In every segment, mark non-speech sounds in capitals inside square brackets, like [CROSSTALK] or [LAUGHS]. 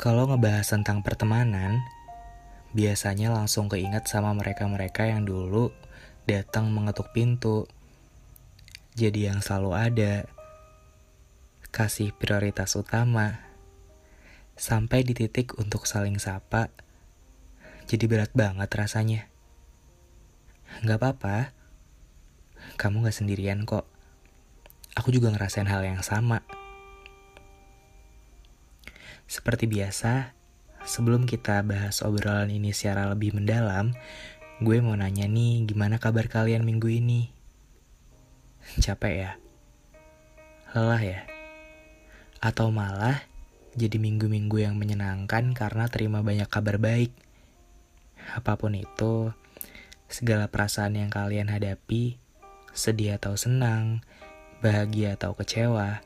Kalau ngebahas tentang pertemanan, biasanya langsung keinget sama mereka-mereka yang dulu datang mengetuk pintu. Jadi yang selalu ada, kasih prioritas utama, sampai di titik untuk saling sapa, jadi berat banget rasanya. Gak apa-apa, kamu gak sendirian kok. Aku juga ngerasain hal yang sama. Seperti biasa, sebelum kita bahas obrolan ini secara lebih mendalam, gue mau nanya nih gimana kabar kalian minggu ini? Capek ya? Lelah ya? Atau malah jadi minggu-minggu yang menyenangkan karena terima banyak kabar baik? Apa pun itu, segala perasaan yang kalian hadapi, sedih atau senang, bahagia atau kecewa,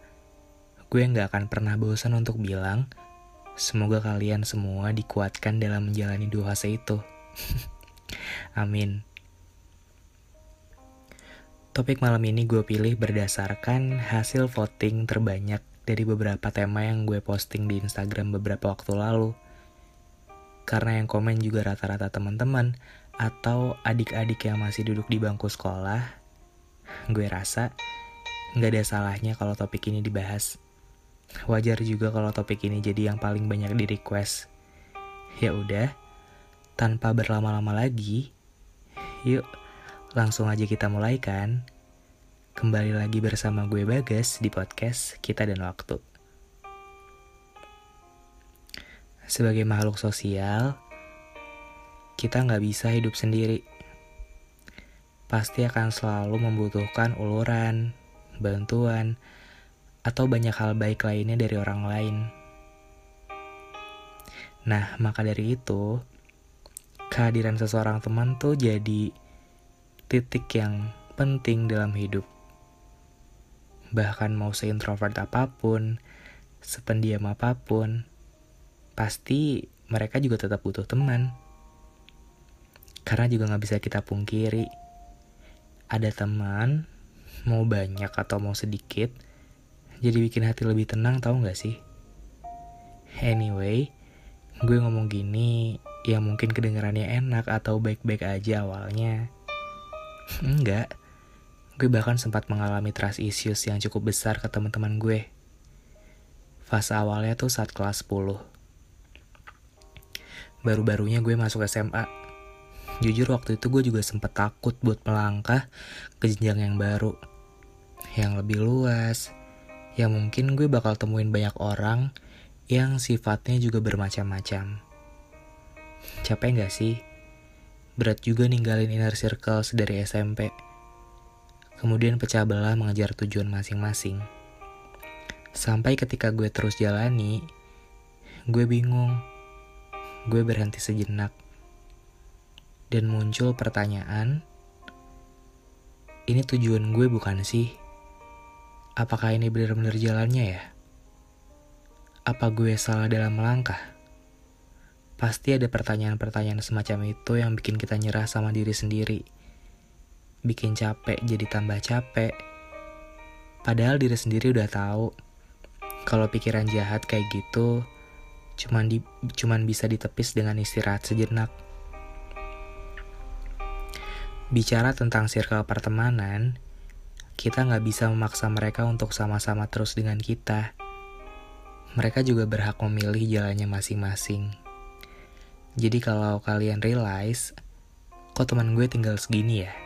gue gak akan pernah bosan untuk bilang, Semoga kalian semua dikuatkan dalam menjalani dua fase itu. [LAUGHS] Amin. Topik malam ini gue pilih berdasarkan hasil voting terbanyak dari beberapa tema yang gue posting di Instagram beberapa waktu lalu. Karena yang komen juga rata-rata teman-teman atau adik-adik yang masih duduk di bangku sekolah, gue rasa nggak ada salahnya kalau topik ini dibahas. Wajar juga kalau topik ini jadi yang paling banyak di request. Ya udah, tanpa berlama-lama lagi, yuk langsung aja kita mulai kan. Kembali lagi bersama gue Bagas di podcast Kita dan Waktu. Sebagai makhluk sosial, kita nggak bisa hidup sendiri. Pasti akan selalu membutuhkan uluran, bantuan, atau banyak hal baik lainnya dari orang lain. Nah, maka dari itu, kehadiran seseorang teman tuh jadi titik yang penting dalam hidup. Bahkan mau seintrovert apa pun, sependiam apa pun, pasti mereka juga tetap butuh teman. Karena juga gak bisa kita pungkiri, ada teman, mau banyak atau mau sedikit, jadi bikin hati lebih tenang tau gak sih? Anyway, gue ngomong gini ya mungkin kedengarannya enak atau baik-baik aja awalnya. Enggak, gue bahkan sempat mengalami trust issues yang cukup besar ke teman-teman gue. Fase awalnya tuh saat kelas 10. Baru-barunya gue masuk SMA. Jujur waktu itu gue juga sempat takut buat melangkah ke jenjang yang baru. Yang lebih luas, ya mungkin gue bakal temuin banyak orang yang sifatnya juga bermacam-macam. Capek gak sih? Berat juga ninggalin inner circle dari SMP. Kemudian pecah belah mengejar tujuan masing-masing. Sampai ketika gue terus jalani, gue bingung. Gue berhenti sejenak. Dan muncul pertanyaan, ini tujuan gue bukan sih? Apakah ini benar-benar jalannya ya? Apa gue salah dalam melangkah? Pasti ada pertanyaan-pertanyaan semacam itu yang bikin kita nyerah sama diri sendiri. Bikin capek jadi tambah capek. Padahal diri sendiri udah tahu kalau pikiran jahat kayak gitu cuman di cuman bisa ditepis dengan istirahat sejenak. Bicara tentang circle pertemanan, kita nggak bisa memaksa mereka untuk sama-sama terus dengan kita. Mereka juga berhak memilih jalannya masing-masing. Jadi kalau kalian realize, kok teman gue tinggal segini ya?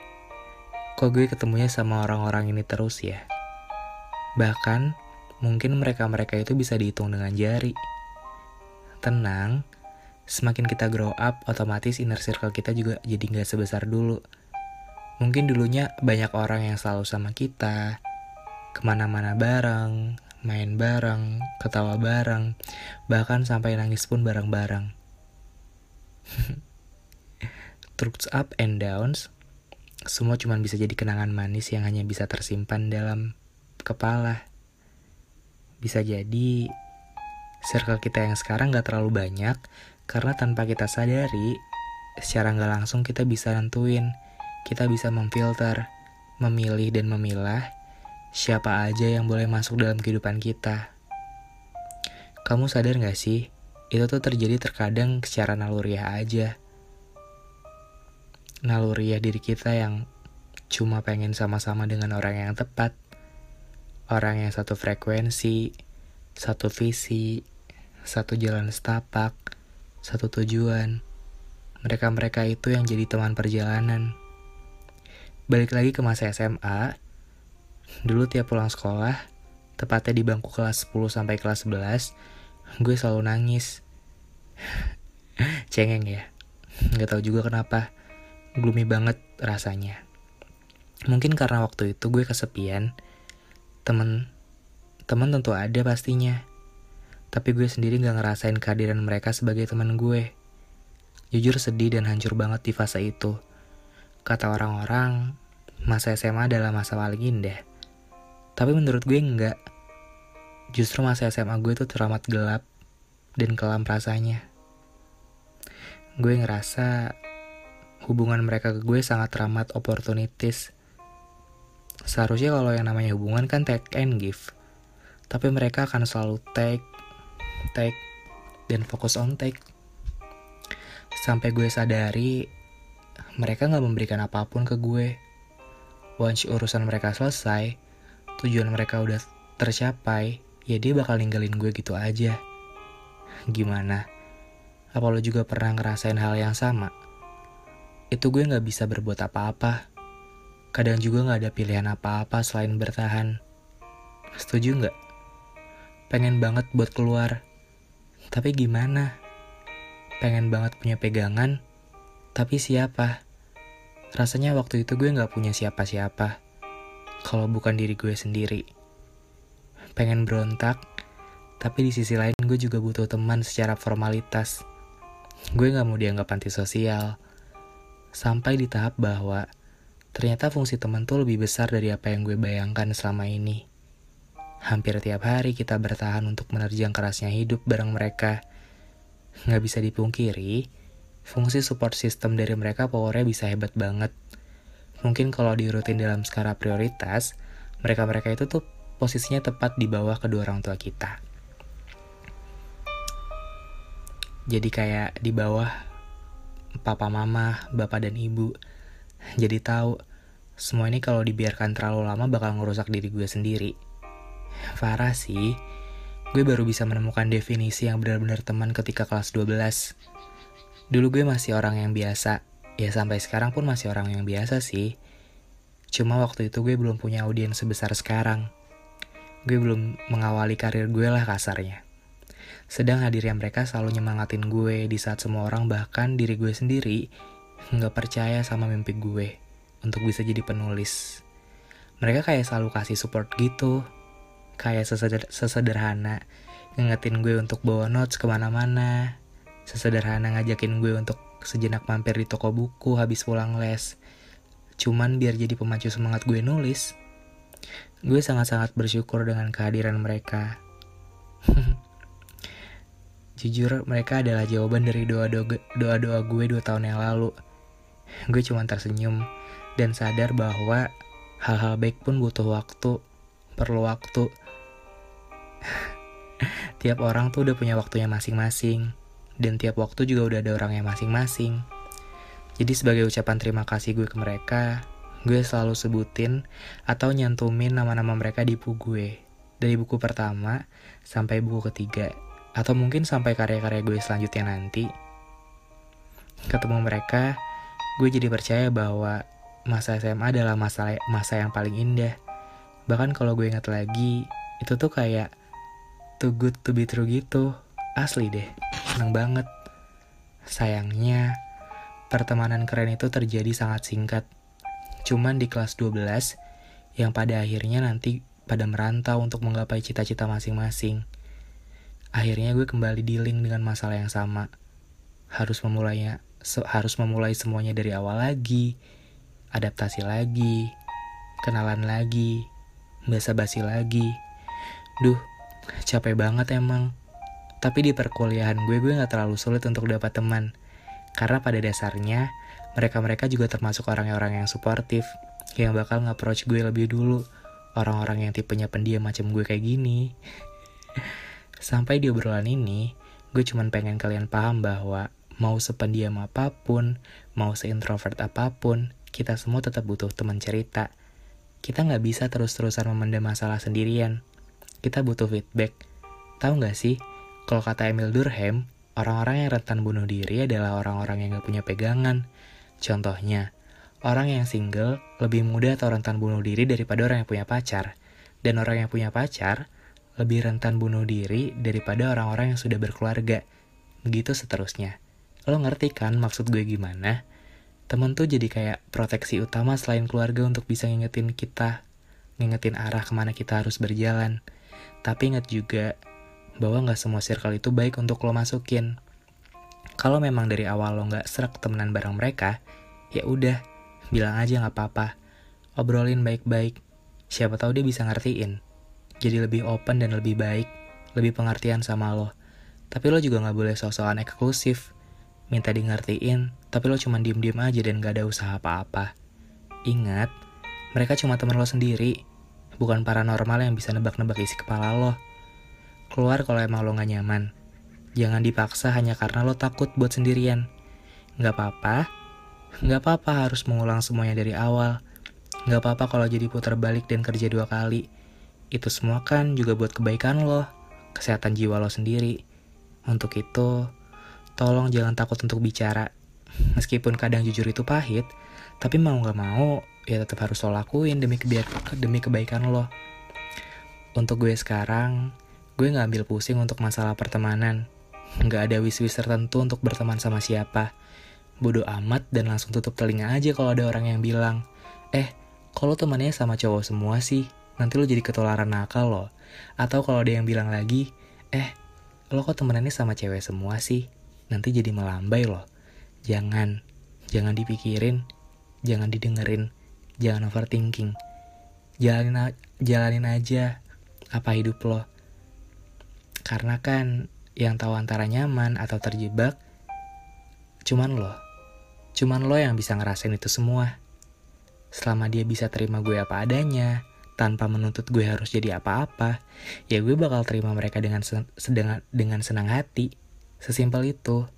Kok gue ketemunya sama orang-orang ini terus ya? Bahkan, mungkin mereka-mereka itu bisa dihitung dengan jari. Tenang, semakin kita grow up, otomatis inner circle kita juga jadi nggak sebesar dulu. Mungkin dulunya banyak orang yang selalu sama kita, ke mana-mana bareng, main bareng, ketawa bareng, bahkan sampai nangis pun bareng-bareng. [LAUGHS] Truths up and downs, semua cuma bisa jadi kenangan manis yang hanya bisa tersimpan dalam kepala. Bisa jadi circle kita yang sekarang gak terlalu banyak, karena tanpa kita sadari, secara gak langsung kita bisa nentuin kita bisa memfilter, memilih dan memilah siapa aja yang boleh masuk dalam kehidupan kita. Kamu sadar gak sih, itu tuh terjadi terkadang secara naluriah aja. Naluriah diri kita yang cuma pengen sama-sama dengan orang yang tepat, orang yang satu frekuensi, satu visi, satu jalan setapak, satu tujuan. Mereka-mereka itu yang jadi teman perjalanan. Balik lagi ke masa SMA, dulu tiap pulang sekolah, tepatnya di bangku kelas 10 sampai kelas 11, gue selalu nangis. Cengeng ya. Gak tau juga kenapa. Gloomy banget rasanya. Mungkin karena waktu itu gue kesepian. Temen, temen tentu ada pastinya. Tapi gue sendiri gak ngerasain kehadiran mereka sebagai teman gue. Jujur sedih dan hancur banget di fase itu. Kata orang-orang, masa SMA adalah masa paling indah. Tapi menurut gue enggak. Justru masa SMA gue itu teramat gelap dan kelam rasanya. Gue ngerasa hubungan mereka ke gue sangat teramat oportunitis Seharusnya kalau yang namanya hubungan kan take and give. Tapi mereka akan selalu take, take, dan fokus on take. Sampai gue sadari, mereka gak memberikan apa pun ke gue. Once urusan mereka selesai, tujuan mereka udah tercapai, ya dia bakal ninggalin gue gitu aja. Gimana? Apa lo juga pernah ngerasain hal yang sama? Itu gue gak bisa berbuat apa-apa Kadang juga gak ada pilihan apa-apa selain bertahan. Setuju gak? Pengen banget buat keluar. Tapi gimana? Pengen banget punya pegangan. Tapi siapa? Rasanya waktu itu gue gak punya siapa-siapa. Kalau bukan diri gue sendiri. Pengen berontak. Tapi di sisi lain gue juga butuh teman secara formalitas. Gue gak mau dianggap antisosial. Sampai di tahap bahwa Ternyata fungsi teman tuh lebih besar dari apa yang gue bayangkan selama ini. Hampir tiap hari kita bertahan untuk menerjang kerasnya hidup bareng mereka. Nggak bisa dipungkiri, fungsi support system dari mereka powernya bisa hebat banget. Mungkin kalau diurutin dalam skala prioritas, mereka-mereka itu tuh posisinya tepat di bawah kedua orang tua kita. Jadi kayak di bawah papa mama, bapak dan ibu. Jadi tahu semua ini kalau dibiarkan terlalu lama bakal ngerusak diri gue sendiri. Farah sih, gue baru bisa menemukan definisi yang benar-benar teman ketika kelas 12. Dulu gue masih orang yang biasa, ya sampai sekarang pun masih orang yang biasa sih. Cuma waktu itu gue belum punya audiens sebesar sekarang. Gue belum mengawali karir gue lah kasarnya. Sedang hadirnya mereka selalu nyemangatin gue di saat semua orang bahkan diri gue sendiri nggak percaya sama mimpi gue untuk bisa jadi penulis. Mereka kayak selalu kasih support gitu. Kayak seseder sesederhana ngingetin gue untuk bawa notes ke mana-mana. Sesederhana ngajakin gue untuk sejenak mampir di toko buku habis pulang les. Cuman biar jadi pemacu semangat gue nulis. Gue sangat-sangat bersyukur dengan kehadiran mereka. [LAUGHS] Jujur, mereka adalah jawaban dari doa-doa gue dua tahun yang lalu. Gue cuma tersenyum dan sadar bahwa hal-hal baik pun butuh waktu, perlu waktu. [LAUGHS] tiap orang tuh udah punya waktunya masing-masing, dan tiap waktu juga udah ada orangnya masing-masing. Jadi sebagai ucapan terima kasih gue ke mereka, gue selalu sebutin atau nyantumin nama-nama mereka di buku gue. Dari buku pertama sampai buku ketiga, atau mungkin sampai karya-karya gue selanjutnya nanti. Ketemu mereka, gue jadi percaya bahwa masa SMA adalah masa masa yang paling indah. Bahkan kalau gue ingat lagi, itu tuh kayak too good to be true gitu. Asli deh, seneng banget. Sayangnya, pertemanan keren itu terjadi sangat singkat. Cuman di kelas 12, yang pada akhirnya nanti pada merantau untuk menggapai cita-cita masing-masing. Akhirnya gue kembali dealing dengan masalah yang sama. Harus memulainya, harus memulai semuanya dari awal lagi adaptasi lagi, kenalan lagi, basa-basi lagi. Duh, capek banget emang. Tapi di perkuliahan gue, gue gak terlalu sulit untuk dapat teman. Karena pada dasarnya, mereka-mereka juga termasuk orang-orang yang suportif, yang bakal nge-approach gue lebih dulu. Orang-orang yang tipenya pendiam macam gue kayak gini. [LAUGHS] Sampai di obrolan ini, Gue cuman pengen kalian paham bahwa mau sependiam apa pun, mau seintrovert apa pun, kita semua tetap butuh teman cerita. Kita nggak bisa terus-terusan memendam masalah sendirian. Kita butuh feedback. Tahu nggak sih, kalau kata Emil Durkheim, orang-orang yang rentan bunuh diri adalah orang-orang yang nggak punya pegangan. Contohnya, orang yang single lebih mudah atau rentan bunuh diri daripada orang yang punya pacar. Dan orang yang punya pacar lebih rentan bunuh diri daripada orang-orang yang sudah berkeluarga. Begitu seterusnya. Lo ngerti kan maksud gue gimana? Temen tuh jadi kayak proteksi utama selain keluarga untuk bisa ngingetin kita, ngingetin arah ke mana kita harus berjalan. Tapi ingat juga bahwa nggak semua circle itu baik untuk lo masukin. Kalau memang dari awal lo nggak serak temenan bareng mereka, ya udah, bilang aja nggak apa-apa. Obrolin baik-baik, siapa tahu dia bisa ngertiin. Jadi lebih open dan lebih baik, lebih pengertian sama lo. Tapi lo juga nggak boleh sosokan eksklusif minta di ngertiin, tapi lo cuma diem-diem aja dan gak ada usaha apa-apa. Ingat, mereka cuma temen lo sendiri, bukan paranormal yang bisa nebak-nebak isi kepala lo. Keluar kalau emang lo gak nyaman. Jangan dipaksa hanya karena lo takut buat sendirian. Gak apa-apa, gak apa-apa harus mengulang semuanya dari awal. Gak apa-apa kalau jadi putar balik dan kerja dua kali. Itu semua kan juga buat kebaikan lo, kesehatan jiwa lo sendiri. Untuk itu, Tolong jangan takut untuk bicara. Meskipun kadang jujur itu pahit, tapi mau gak mau, ya tetap harus lo lakuin demi, demi kebaikan lo. Untuk gue sekarang, gue gak ambil pusing untuk masalah pertemanan. Gak ada wis-wis tertentu untuk berteman sama siapa. Bodoh amat dan langsung tutup telinga aja kalau ada orang yang bilang, Eh, kalau temannya sama cowok semua sih, nanti lo jadi ketularan nakal lo. Atau kalau ada yang bilang lagi, Eh, lo kok temenannya sama cewek semua sih? nanti jadi melambai loh. Jangan, jangan dipikirin, jangan didengerin, jangan overthinking. Jalanin, jalanin aja apa hidup lo. Karena kan yang tahu antara nyaman atau terjebak cuman lo. Cuman lo yang bisa ngerasain itu semua. Selama dia bisa terima gue apa adanya, tanpa menuntut gue harus jadi apa-apa, ya gue bakal terima mereka dengan sen dengan senang hati. Sesimpel itu.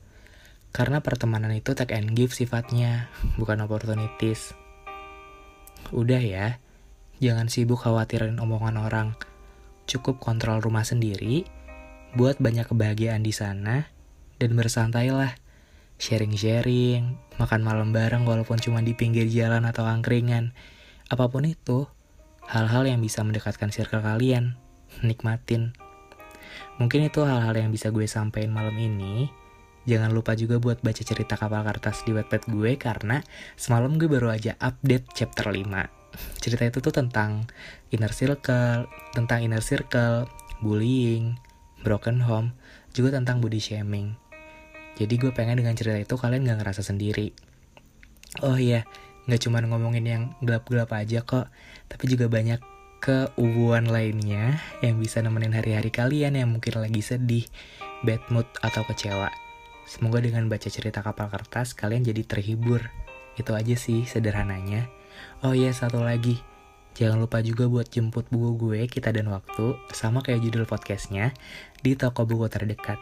Karena pertemanan itu take and give sifatnya, bukan opportunities. Udah ya, jangan sibuk khawatirin omongan orang. Cukup kontrol rumah sendiri, buat banyak kebahagiaan di sana, dan bersantailah. Sharing-sharing, makan malam bareng walaupun cuma di pinggir jalan atau angkringan. Apa pun itu, hal-hal yang bisa mendekatkan circle kalian. Nikmatin. Mungkin itu hal-hal yang bisa gue sampaikan malam ini. Jangan lupa juga buat baca cerita kapal kertas di webpad gue karena semalam gue baru aja update chapter 5. Cerita itu tuh tentang inner circle, tentang inner circle, bullying, broken home, juga tentang body shaming. Jadi gue pengen dengan cerita itu kalian gak ngerasa sendiri. Oh iya, gak cuma ngomongin yang gelap-gelap aja kok, tapi juga banyak keubuan lainnya yang bisa nemenin hari-hari kalian yang mungkin lagi sedih, bad mood, atau kecewa. Semoga dengan baca cerita kapal kertas kalian jadi terhibur. Itu aja sih sederhananya. Oh iya satu lagi, jangan lupa juga buat jemput buku gue Kita dan Waktu sama kayak judul podcastnya di toko buku terdekat.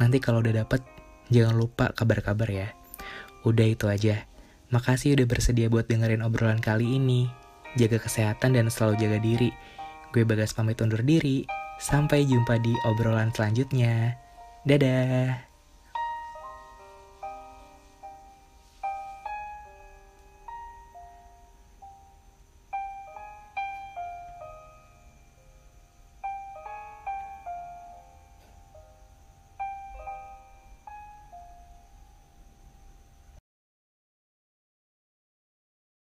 Nanti kalau udah dapet, jangan lupa kabar-kabar ya. Udah itu aja. Makasih udah bersedia buat dengerin obrolan kali ini jaga kesehatan dan selalu jaga diri. Gue Bagas pamit undur diri. Sampai jumpa di obrolan selanjutnya. Dadah.